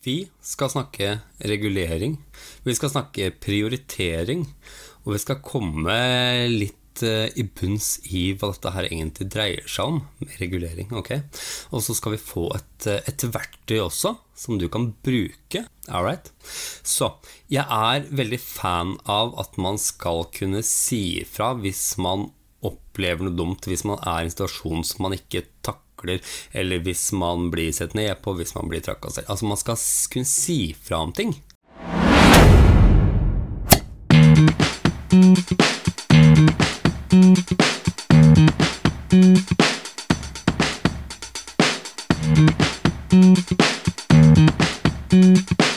Vi skal snakke regulering, vi skal snakke prioritering, og vi skal komme litt eh, i bunns i hva dette her egentlig dreier seg om med regulering. ok? Og så skal vi få et, eh, et verktøy også, som du kan bruke. All right? Så jeg er veldig fan av at man skal kunne si ifra hvis man opplever noe dumt, hvis man er i en situasjon som man ikke takler eller hvis man blir sett ned på, hvis man blir trakassert. Altså, man skal kunne si fra om ting.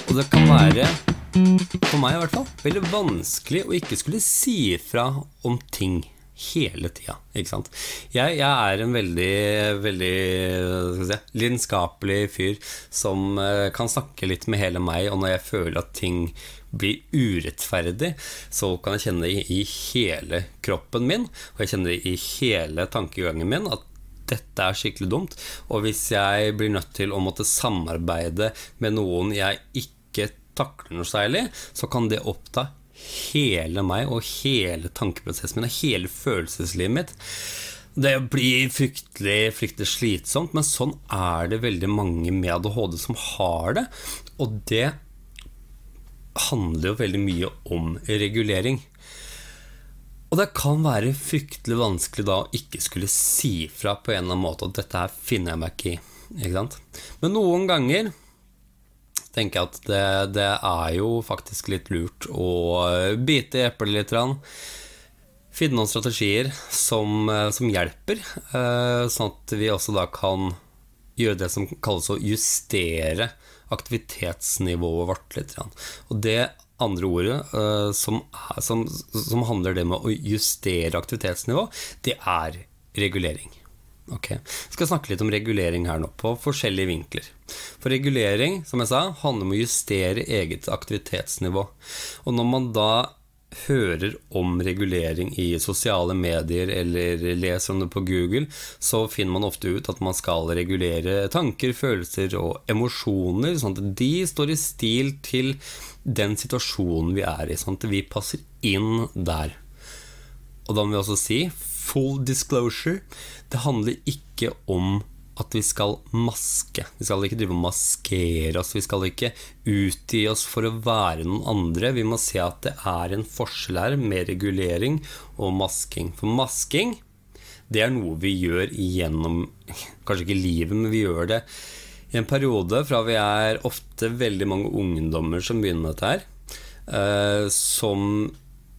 Og det kan være, for meg i hvert fall, veldig vanskelig å ikke skulle si fra om ting hele tida. Jeg, jeg, er en veldig, veldig si, lidenskapelig fyr som uh, kan snakke litt med hele meg, og når jeg føler at ting blir urettferdig, så kan jeg kjenne det i hele kroppen min, og jeg kjenner det i hele tankegangen min at dette er skikkelig dumt. Og hvis jeg blir nødt til å måtte samarbeide med noen jeg ikke takler noe særlig, så kan det oppta hele meg og hele tankeprosessen min og hele følelseslivet mitt. Det blir fryktelig, fryktelig slitsomt, men sånn er det veldig mange med ADHD som har det. Og det handler jo veldig mye om regulering. Og det kan være fryktelig vanskelig da å ikke skulle si fra på en eller annen måte at dette her finner jeg meg ikke i. Ikke sant? Men noen ganger tenker jeg at det, det, er jo faktisk litt lurt å bite i eplet litt. Finne noen strategier som, som, hjelper, eh, sånn at vi også da kan gjøre det som kalles å justere aktivitetsnivået vårt litt. Og det andre ordet eh, som, som, som handler det med å justere aktivitetsnivå, det er regulering. Ok, Vi skal snakke litt om regulering her nå, på forskjellige vinkler. For regulering, som jeg sa, handler om å justere eget aktivitetsnivå. Og når man da hører om regulering i sosiale medier eller leser om det på Google, så finner man ofte ut at man skal regulere tanker, følelser og emosjoner, sånn at de står i stil til den situasjonen vi er i, sånn at vi passer inn der. Og da må vi også si full disclosure. Det handler ikke om at vi skal maske. Vi skal ikke drive og maskere oss. Vi skal ikke utgi oss for å være noen andre. Vi må se at det er en forskjell her med regulering og masking. For masking, det er noe vi gjør gjennom Kanskje ikke livet, men vi gjør det i en periode fra vi er ofte veldig mange ungdommer som begynner med dette her, eh, som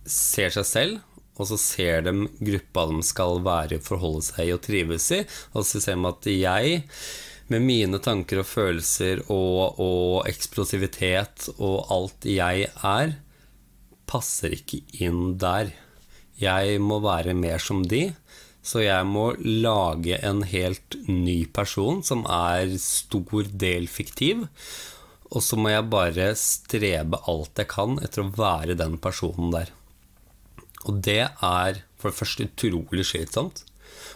ser seg selv og så ser de gruppa de skal være, forholde seg i og trives i. Og så ser de at jeg, med mine tanker og følelser og, og eksplosivitet og alt jeg er, passer ikke inn der. Jeg må være mer som de. Så jeg må lage en helt ny person som er stor del fiktiv. Og så må jeg bare strebe alt jeg kan etter å være den personen der. Og det er for det første utrolig slitsomt.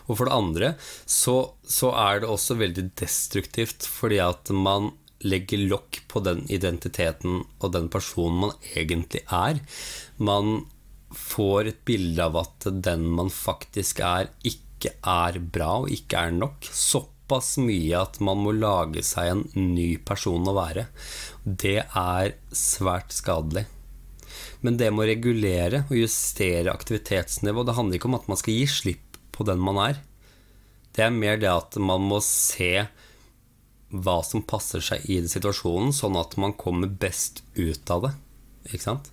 Og for det andre så, så, er det også veldig destruktivt fordi at man legger lokk på den identiteten og den personen man egentlig er. Man får et bilde av at den man faktisk er, ikke er bra og ikke er nok. Såpass mye at man må lage seg en ny person å være. Det er svært skadelig. Men det med å regulere og justere aktivitetsnivå, det handler ikke om at man skal gi slipp på den man er. Det er mer det at man må se hva som passer seg i den situasjonen, sånn at man kommer best ut av det. Ikke sant?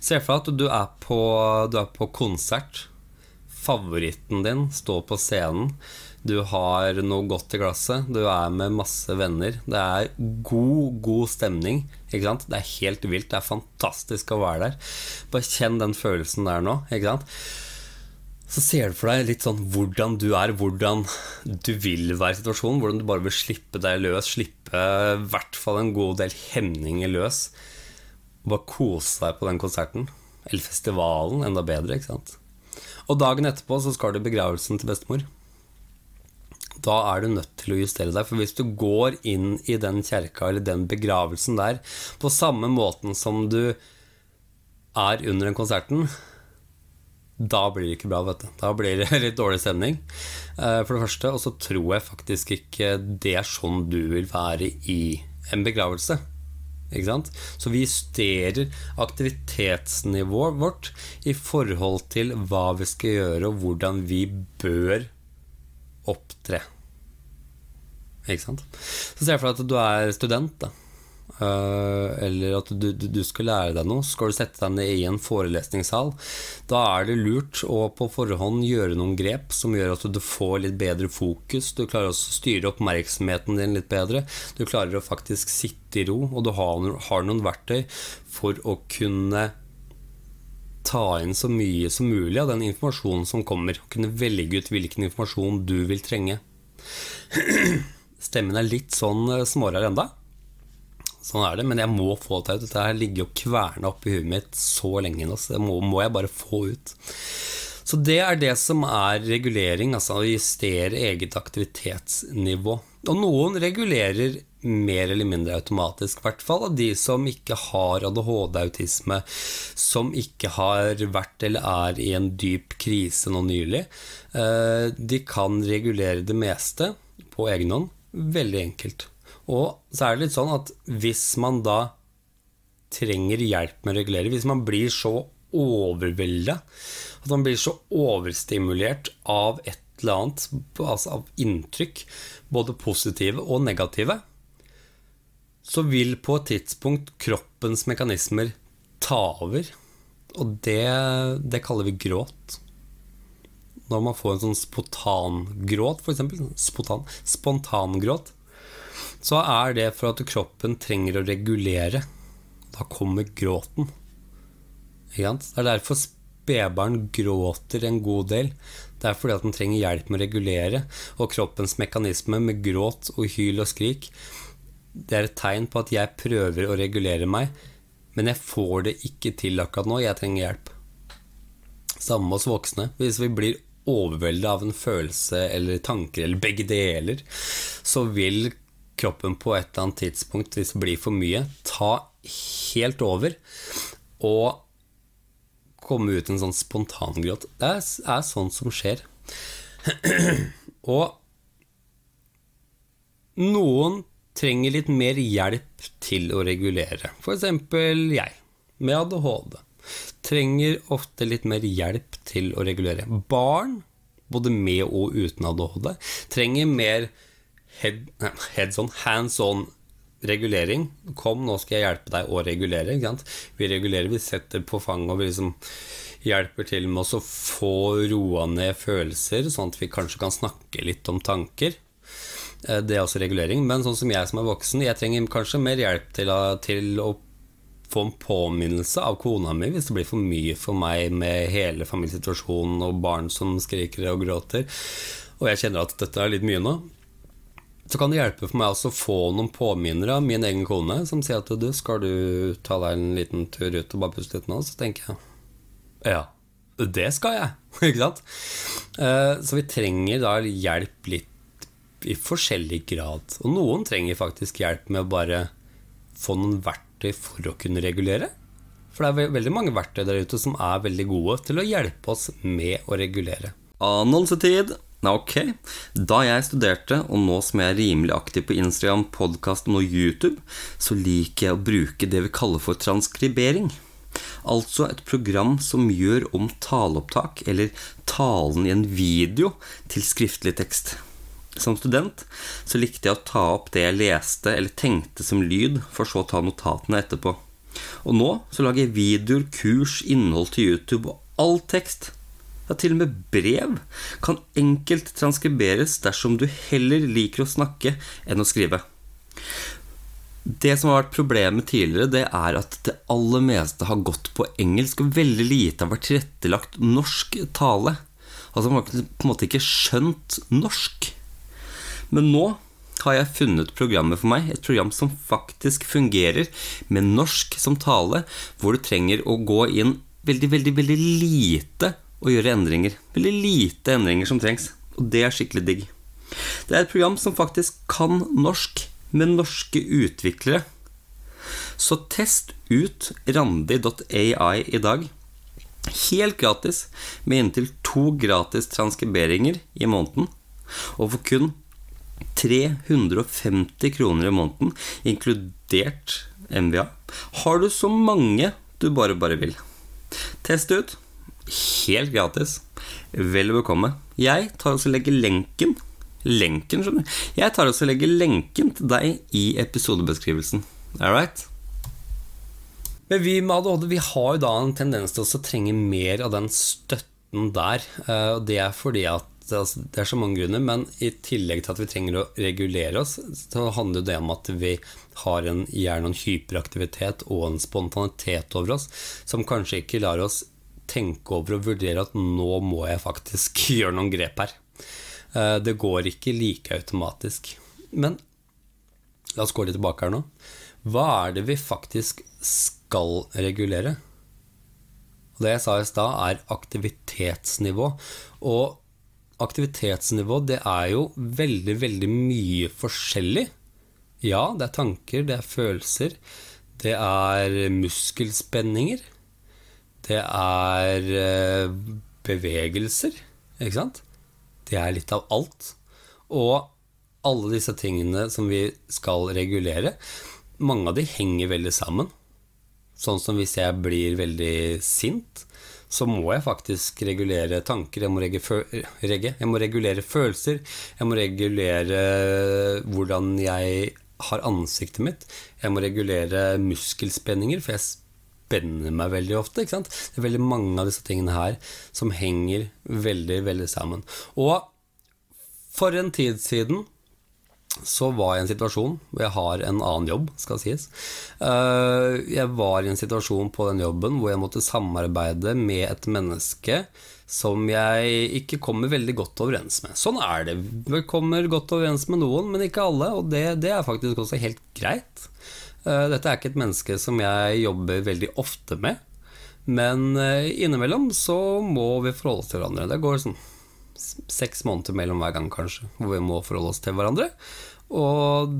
Se for deg at du er på, du er på konsert. Favoritten din står på scenen. Du har noe godt i glasset. Du er med masse venner. Det er god, god stemning. Ikke sant? Det er helt vilt. Det er fantastisk å være der. Bare kjenn den følelsen der nå. Ikke sant? Så ser du for deg litt sånn hvordan du er, hvordan du vil være i situasjonen. Hvordan du bare vil slippe deg løs. Slippe i hvert fall en god del hemninger løs. Bare kose deg på den konserten. Eller festivalen. Enda bedre, ikke sant. Og dagen etterpå så skal du i begravelsen til bestemor da er du nødt til å justere deg. For hvis du går inn i den kjerka eller den begravelsen der på samme måten som du er under den konserten, da blir det ikke bra, vet du. Da blir det litt dårlig stemning, eh, for det første. Og så tror jeg faktisk ikke det er sånn du vil være i en begravelse. Ikke sant? Så vi justerer aktivitetsnivået vårt i forhold til hva vi skal gjøre, og hvordan vi bør opptre. Ikke sant? Så ser jeg for deg at du er student, da. Uh, eller at du, du, skal lære deg noe. Skal du sette deg ned i en forelesningssal, da er det lurt å på forhånd gjøre noen grep som gjør at du får litt bedre fokus. Du klarer å styre oppmerksomheten din litt bedre. Du klarer å faktisk sitte i ro, og du har, har noen verktøy for å kunne ta inn så mye som mulig av den informasjonen som kommer. Og kunne velge ut hvilken informasjon du vil trenge. Stemmen er litt sånn eh, smårar enda. Sånn er det, men jeg må få det ut. Dette her ligger og kverner oppi huet mitt så lenge nå, så det må, må, jeg bare få ut. Så det er det som er regulering, altså å justere eget aktivitetsnivå. Og noen regulerer mer eller mindre automatisk, i hvert fall av de som ikke har ADHD-autisme, som ikke har vært eller er i en dyp krise nå nylig. Eh, de kan regulere det meste på egen hånd. Veldig enkelt. Og så er det litt sånn at hvis man da trenger hjelp med å regulere, hvis man blir så overvelda, at man blir så overstimulert av et eller annet, altså av inntrykk, både positive og negative, så vil på et tidspunkt kroppens mekanismer ta over. Og det, det kaller vi gråt. Når man får en sånn spontangråt, f.eks. Spontan, spontangråt så er det for at kroppen trenger å regulere. Da kommer gråten. Det er derfor spedbarn gråter en god del. Det er fordi at den trenger hjelp med å regulere. Og kroppens mekanisme med gråt og hyl og skrik Det er et tegn på at jeg prøver å regulere meg, men jeg får det ikke til akkurat nå. Jeg trenger hjelp. Samme med oss voksne. Hvis vi blir overveldet av en følelse eller tanker eller begge deler, så vil kroppen på et eller annet tidspunkt, hvis det blir for mye, ta helt over og komme ut en sånn spontangråt. Det er, er sånt som skjer. og noen trenger litt mer hjelp til å regulere. F.eks. jeg, med ADHD, trenger ofte litt mer hjelp til å regulere. Barn, både med og uten ADHD, trenger mer head, heads on, hands on regulering. Kom, nå skal jeg hjelpe deg å regulere. Vi regulerer, vi setter på fanget og vi liksom hjelper til med å få roa ned følelser, sånn at vi kanskje kan snakke litt om tanker. Eh, det er også regulering. Men sånn som jeg som er voksen, jeg trenger kanskje mer hjelp til, til å få en påminnelse av kona mi hvis det blir for mye for meg med hele familiesituasjonen og barn som skriker og gråter. Og jeg kjenner at dette er litt mye nå så kan det hjelpe for meg også å få noen påminnere av min egen kone som sier at du, skal du ta deg en liten tur ut og bare puste litt nå? Så tenker jeg ja, det skal jeg. Ikke sant? Eh, så vi trenger da hjelp litt i forskjellig grad. Og noen trenger faktisk hjelp med å bare få noen verktøy for å kunne regulere. For det er veldig mange verktøy der ute som er veldig gode til å hjelpe oss med å regulere. Annonsetid. Ok. Da jeg studerte, og nå som jeg er rimelig aktiv på Instagram, podkast og YouTube, så liker jeg å bruke det vi kaller for transkribering. Altså et program som gjør om taleopptak, eller talen i en video, til skriftlig tekst. Som student så likte jeg å ta opp det jeg leste eller tenkte som lyd, for så å ta notatene etterpå. Og nå så lager jeg videoer, kurs, innhold til YouTube og all tekst ja, til og med brev kan enkelt transkriberes dersom du heller liker å snakke enn å skrive. Det som har vært problemet tidligere, det er at det aller meste har gått på engelsk, og veldig lite har vært tilrettelagt norsk tale. Altså Man har på en måte ikke skjønt norsk. Men nå har jeg funnet programmet for meg, et program som faktisk fungerer med norsk som tale, hvor du trenger å gå inn veldig, veldig, veldig lite og gjøre endringer. Veldig lite endringer som trengs. Og det er skikkelig digg. Det er et program som faktisk kan norsk, med norske utviklere. Så test ut randi.ai i dag. Helt gratis, med inntil to gratis transkriberinger i måneden. Og for kun 350 kroner i måneden, inkludert MVA, har du så mange du bare bare vil. Test ut. Helt gratis. Vel bekomme. Jeg tar også legger lenken Lenken, skjønner du. Jeg tar også legger lenken til deg i episodebeskrivelsen. All right? Men vi med ADHD vi har jo da en tendens til å trenge mer av den støtten der. Eh, og det er fordi at altså, det er så mange grunner, men i tillegg til at vi trenger å regulere oss, så handler det om at vi har en, gjerne en hyperaktivitet og en spontanitet over oss som kanskje ikke lar oss tenke over og vurdere at nå må jeg faktisk gjøre noen grep her. Eh, det går ikke like automatisk. Men la oss gå litt tilbake her nå. Hva er det vi faktisk skal regulere? Det jeg sa i stad, er aktivitetsnivå. Og aktivitetsnivå, det er jo veldig, veldig mye forskjellig. Ja, det er tanker, det er følelser, det er muskelspenninger. Det er eh, bevegelser, ikke sant? Det er litt av alt. Og alle disse tingene som vi skal regulere, mange av de henger veldig sammen. Sånn som hvis jeg blir veldig sint, så må jeg faktisk regulere tanker. Jeg må, regge, jeg må regulere følelser. Jeg må regulere hvordan jeg har ansiktet mitt. Jeg må regulere muskelspenninger, for jeg spenner meg veldig ofte. ikke sant? Det er veldig mange av disse tingene her som henger veldig, veldig sammen. Og for en tid siden så var jeg i en situasjon hvor jeg har en annen jobb, skal sies. Eh, jeg var i en situasjon på den jobben hvor jeg måtte samarbeide med et menneske som jeg ikke kommer veldig godt overens med. Sånn er det. Vi kommer godt overens med noen, men ikke alle, og det, det er faktisk også helt greit. Eh, dette er ikke et menneske som jeg jobber veldig ofte med. Men eh, innimellom så må vi forholde oss til hverandre. Det går sånn seks måneder mellom hver gang, kanskje, hvor vi må forholde oss til hverandre. Og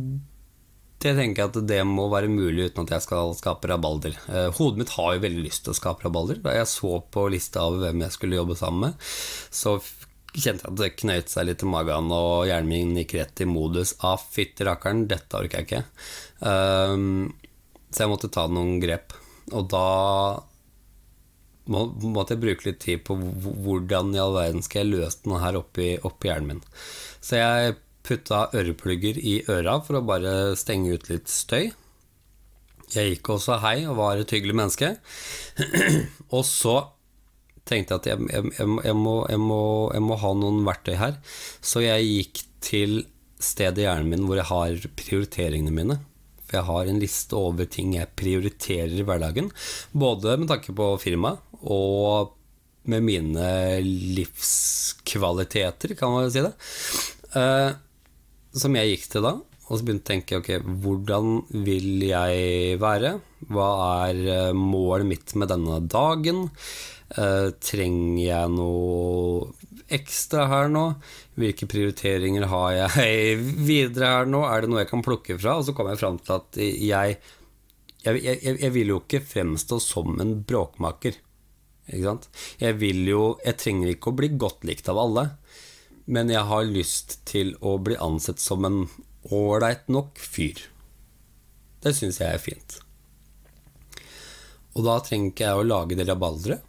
det tenker jeg at det må være mulig uten at jeg skal skape rabalder. Eh, hodet mitt har jo veldig lyst til å skape rabalder. Da jeg så på lista av hvem jeg skulle jobbe sammen med, så kjente jeg at det knøyt seg litt i magen, og hjernen min gikk rett i modus av ah, fytti rakkeren, dette orker jeg ikke. Um, så jeg måtte ta noen grep. Og da må, måtte jeg bruke litt tid på hvordan i all verden skal jeg løse den her oppi, oppi hjernen min. Så jeg putta øreplugger i øra for å bare stenge ut litt støy. Jeg gikk også hei og var et hyggelig menneske. og så tenkte jeg at jeg, jeg, jeg, må, må, jeg, må, ha noen verktøy her. Så jeg gikk til stedet i hjernen min hvor jeg har prioriteringene mine. For jeg har en liste over ting jeg prioriterer i hverdagen. Både med tanke på firmaet og med mine livskvaliteter, kan man si det. Uh, som jeg gikk til da. Og så begynte jeg å tenke ok, hvordan vil jeg være? Hva er eh, målet mitt med denne dagen? Uh, trenger jeg noe ekstra her nå? Hvilke prioriteringer har jeg videre her nå? Er det noe jeg kan plukke fra? Og så kom jeg fram til at jeg, jeg, jeg, jeg vil jo ikke fremstå som en bråkmaker. Ikke sant? Jeg vil jo Jeg trenger ikke å bli godt likt av alle, men jeg har lyst til å bli ansett som en ålreit nok fyr. Det syns jeg er fint. Og da trenger ikke jeg å lage det rabalderet.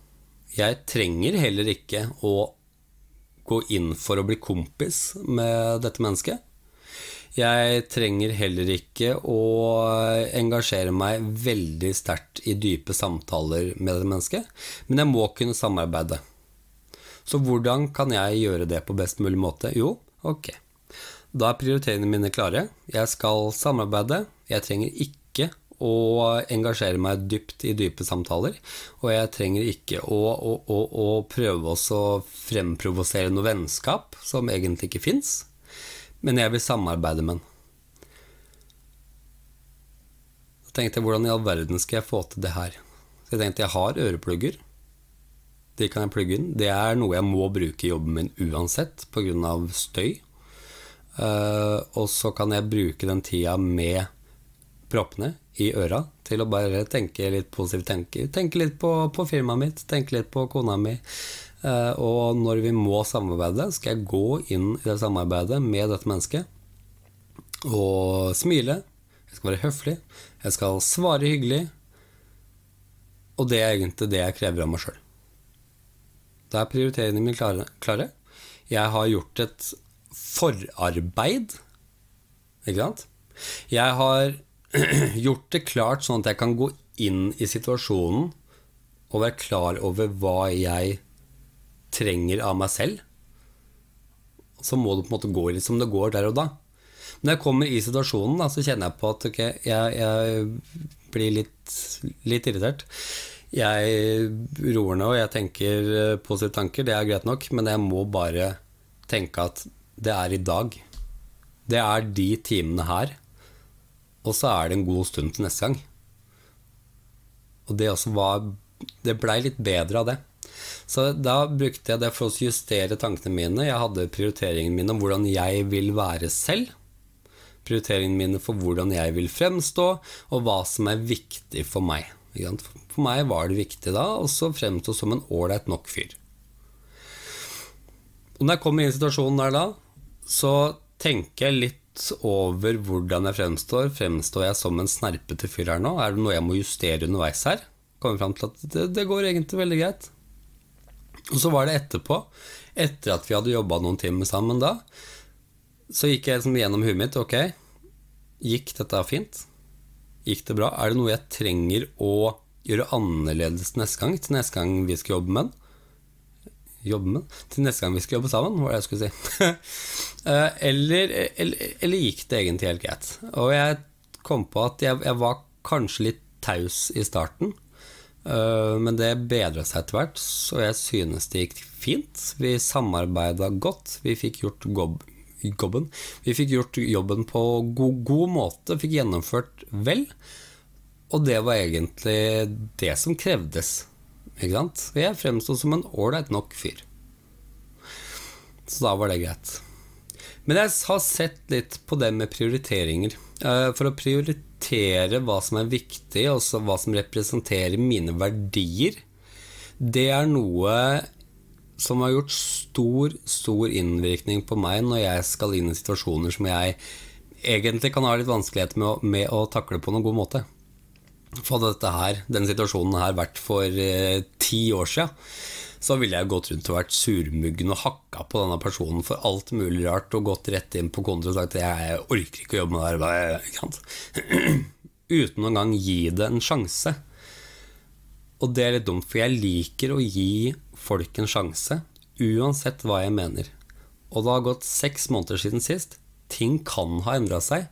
Jeg trenger heller ikke å gå inn for å bli kompis med dette mennesket. Jeg trenger heller ikke å engasjere meg veldig sterkt i dype samtaler med dette mennesket, men jeg må kunne samarbeide. Så hvordan kan jeg gjøre det på best mulig måte? Jo, ok. Da er prioriteringene mine klare. Jeg skal samarbeide. Jeg trenger ikke å engasjere meg dypt i dype samtaler. Og jeg trenger ikke å, å, å, å prøve å fremprovosere noe vennskap som egentlig ikke fins. Men jeg vil samarbeide med den. Så tenkte jeg hvordan i all verden skal jeg få til det her? Så jeg tenkte jeg har øreplugger. De kan jeg plugge inn. Det er noe jeg må bruke i jobben min uansett pga. støy. Uh, og så kan jeg bruke den tida med proppene i øra til å bare tenke litt positivt. Tenke, tenke litt på, på, firmaet mitt, tenke litt på kona mi. Eh, og når vi må samarbeide, skal jeg gå inn i det samarbeidet med dette mennesket og smile. Jeg skal være høflig. Jeg skal svare hyggelig. Og det er egentlig det jeg krever av meg sjøl. Da er prioriteringene mine klare, klare. Jeg har gjort et forarbeid. Ikke sant? Jeg har gjort det klart sånn at jeg kan gå inn i situasjonen og være klar over hva jeg trenger av meg selv. Så må det på en måte gå litt som det går der og da. Når jeg kommer i situasjonen, da, så kjenner jeg på at okay, jeg, jeg, blir litt, litt, irritert. Jeg roer ned og jeg tenker eh, positive tanker, det er greit nok, men jeg må bare tenke at det er i dag. Det er de timene her. Og så er det en god stund til neste gang. Og det også var Det blei litt bedre av det. Så da brukte jeg det for å justere tankene mine. Jeg hadde prioriteringene mine om hvordan jeg vil være selv. Prioriteringene mine for hvordan jeg vil fremstå, og hva som er viktig for meg. For meg var det viktig da å fremstå som en ålreit nok fyr. Og når jeg kommer i situasjonen der da, så tenker jeg litt over hvordan jeg fremstår. Fremstår jeg som en snerpete fyr her nå? Er det noe jeg må justere underveis her? Kommer fram til at det, det går egentlig veldig greit. Og så var det etterpå, etter at vi hadde jobba noen timer sammen da, så gikk jeg liksom gjennom huet mitt. Ok, gikk dette fint? Gikk det bra? Er det noe jeg trenger å gjøre annerledes neste gang? Til neste gang vi skal jobbe med den? Jobbe med. Til neste gang vi skal jobbe sammen, var jeg skulle si. Eh, eller, eller, eller, gikk det egentlig helt greit? Og jeg kom på at jeg, jeg var kanskje litt taus i starten. Eh, men det bedra seg etter hvert, så jeg synes det gikk fint. Vi samarbeida godt. Vi fikk gjort jobben. Vi fikk gjort jobben på god, god måte, fikk gjennomført vel. Og det var egentlig det som krevdes. Ikke sant? Og Jeg fremsto som en ålreit nok fyr. Så da var det greit. Men jeg har sett litt på det med prioriteringer. Eh, for å prioritere hva som er viktig, og hva som representerer mine verdier, det er noe som har gjort stor, stor innvirkning på meg når jeg skal inn i situasjoner som jeg egentlig kan ha litt vanskeligheter med, med å takle på noen god måte. Hadde dette her, denne situasjonen her vært for eh, ti år siden, så ville jeg gått rundt og vært surmuggen og hakka på denne personen for alt mulig rart og gått rett inn på kontoret og sagt at jeg orker ikke å jobbe med det her. Uten noen gi det en sjanse. Og det er litt dumt, for jeg liker å gi folk en sjanse, uansett hva jeg mener. Og det har gått seks måneder siden sist. Ting kan ha endra seg.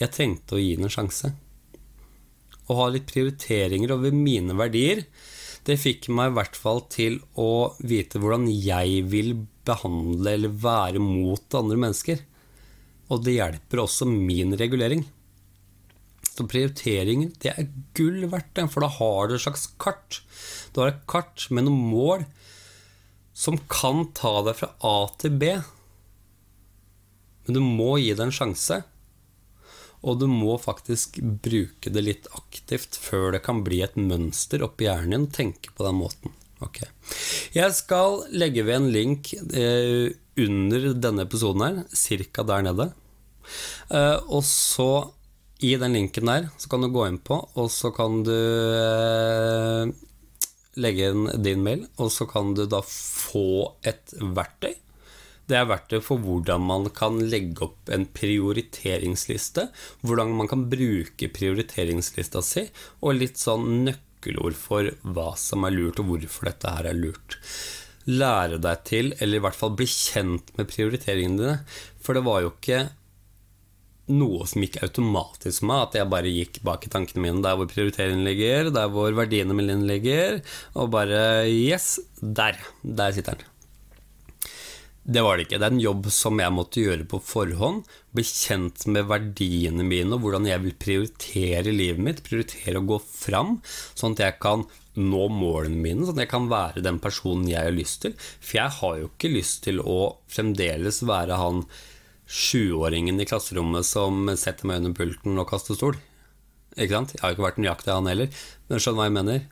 Jeg trengte å gi den en sjanse å ha litt prioriteringer over mine verdier, det fikk meg i hvert fall til å vite hvordan jeg vil behandle eller være mot andre mennesker. Og det hjelper også min regulering. Så prioriteringer, det er gull verdt, for da har du et slags kart. Du har et kart med noen mål som kan ta deg fra A til B. Men du må gi det en sjanse. Og du må faktisk bruke det litt aktivt før det kan bli et mønster oppi hjernen din. Tenke på den måten. Okay. Jeg skal legge ved en link eh, under denne episoden her, ca. der nede. Eh, og så, i den linken der, så kan du gå inn på, og så kan du eh, legge inn din mail, og så kan du da få et verktøy det er verktøy for hvordan man kan legge opp en prioriteringsliste. Hvordan man kan bruke prioriteringslista si, og litt sånn nøkkelord for hva som er lurt, og hvorfor dette her er lurt. Lære deg til, eller i hvert fall bli kjent med prioriteringene dine. For det var jo ikke noe som gikk automatisk med at jeg bare gikk bak i tankene mine der hvor prioriteringen ligger, der hvor verdiene mine ligger, og bare Yes, der. Der sitter den. Det var det ikke. Det er en jobb som jeg måtte gjøre på forhånd. Bli kjent med verdiene mine og hvordan jeg vil prioritere livet mitt. Prioritere å gå fram, sånn at jeg kan nå målene mine. Sånn at jeg kan være den personen jeg har lyst til. For jeg har jo ikke lyst til å fremdeles være han sjuåringen i klasserommet som setter meg under pulten og kaster stol. Ikke sant? Jeg har ikke vært nøyaktig han heller, men skjønner hva jeg mener.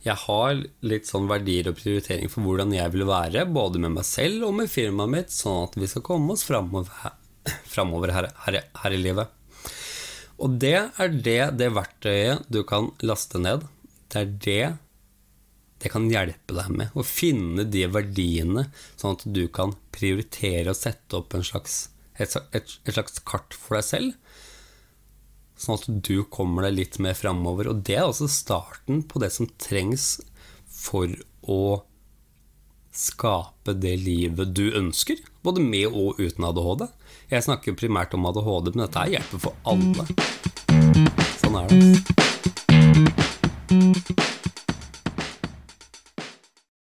Jeg har litt sånn verdier og prioritering for hvordan jeg vil være, både med meg selv og med firmaet mitt, sånn at vi skal komme oss framover, her, her, her, i livet. Og det er det, det verktøyet du kan laste ned. Det er det det kan hjelpe deg med. Å finne de verdiene, sånn at du kan prioritere og sette opp slags, et, et, et slags kart for deg selv sånn at du kommer deg litt mer framover. Og det er altså starten på det som trengs for å skape det livet du ønsker, både med og uten ADHD. Jeg snakker primært om ADHD, men dette hjelper for alle. Sånn er det.